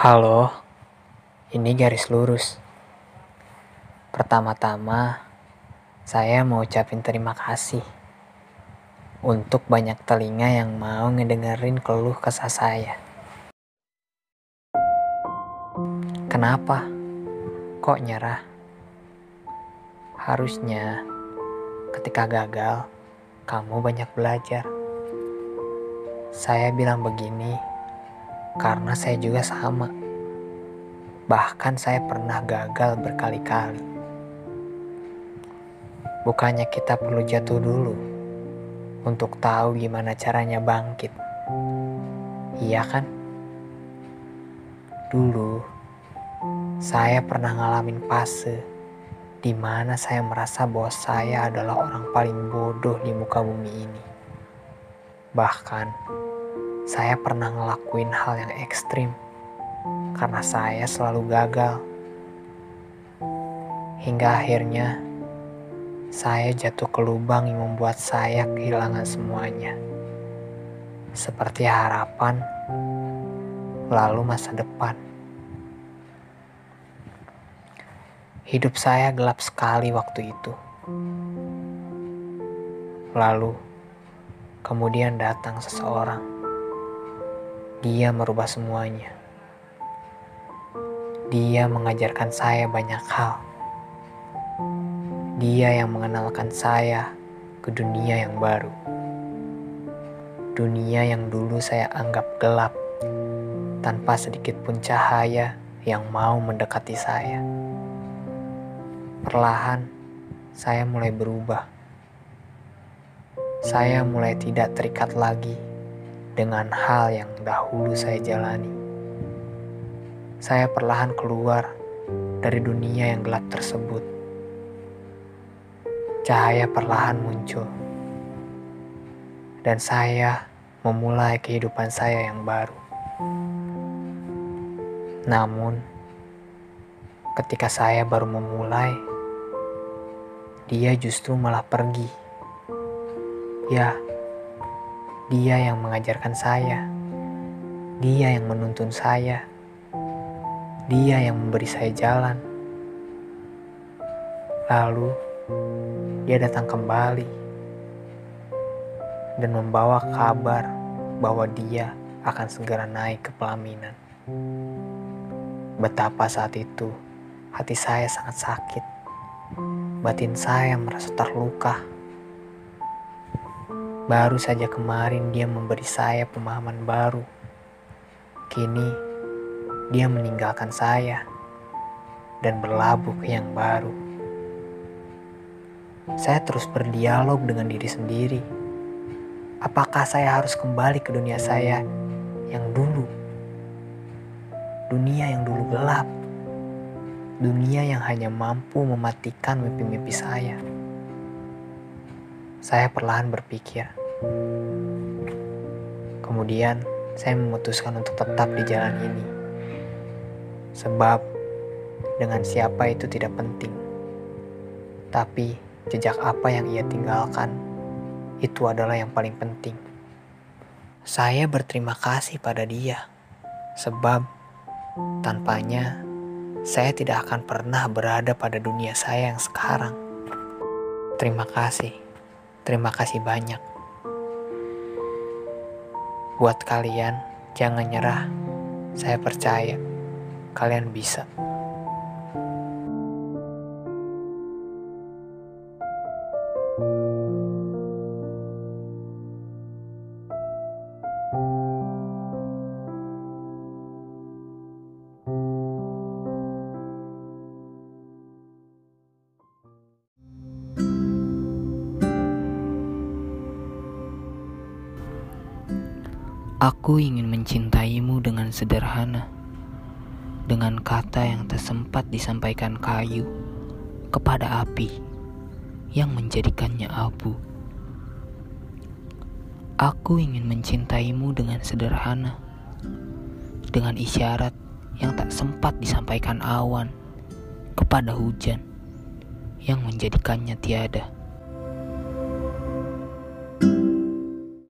Halo, ini garis lurus. Pertama-tama, saya mau ucapin terima kasih untuk banyak telinga yang mau ngedengerin keluh kesah saya. Kenapa? Kok nyerah? Harusnya ketika gagal, kamu banyak belajar. Saya bilang begini karena saya juga sama. Bahkan saya pernah gagal berkali-kali. Bukannya kita perlu jatuh dulu untuk tahu gimana caranya bangkit. Iya kan? Dulu saya pernah ngalamin fase di mana saya merasa bahwa saya adalah orang paling bodoh di muka bumi ini. Bahkan saya pernah ngelakuin hal yang ekstrim karena saya selalu gagal. Hingga akhirnya saya jatuh ke lubang yang membuat saya kehilangan semuanya. Seperti harapan, lalu masa depan. Hidup saya gelap sekali waktu itu. Lalu, kemudian datang seseorang. Dia merubah semuanya. Dia mengajarkan saya banyak hal. Dia yang mengenalkan saya ke dunia yang baru. Dunia yang dulu saya anggap gelap, tanpa sedikit pun cahaya yang mau mendekati saya. Perlahan, saya mulai berubah. Saya mulai tidak terikat lagi dengan hal yang dahulu saya jalani. Saya perlahan keluar dari dunia yang gelap tersebut. Cahaya perlahan muncul, dan saya memulai kehidupan saya yang baru. Namun, ketika saya baru memulai, dia justru malah pergi. Ya, dia yang mengajarkan saya. Dia yang menuntun saya. Dia yang memberi saya jalan. Lalu, dia datang kembali dan membawa kabar bahwa dia akan segera naik ke pelaminan. Betapa saat itu hati saya sangat sakit batin saya merasa terluka. Baru saja kemarin dia memberi saya pemahaman baru. Kini dia meninggalkan saya dan berlabuh ke yang baru. Saya terus berdialog dengan diri sendiri. Apakah saya harus kembali ke dunia saya yang dulu? Dunia yang dulu gelap dunia yang hanya mampu mematikan mimpi-mimpi saya. Saya perlahan berpikir. Kemudian, saya memutuskan untuk tetap di jalan ini. Sebab, dengan siapa itu tidak penting. Tapi, jejak apa yang ia tinggalkan, itu adalah yang paling penting. Saya berterima kasih pada dia, sebab tanpanya saya tidak akan pernah berada pada dunia saya yang sekarang. Terima kasih, terima kasih banyak. Buat kalian, jangan nyerah. Saya percaya kalian bisa. Aku ingin mencintaimu dengan sederhana, dengan kata yang tersempat disampaikan kayu kepada api yang menjadikannya abu. Aku ingin mencintaimu dengan sederhana, dengan isyarat yang tak sempat disampaikan awan kepada hujan yang menjadikannya tiada.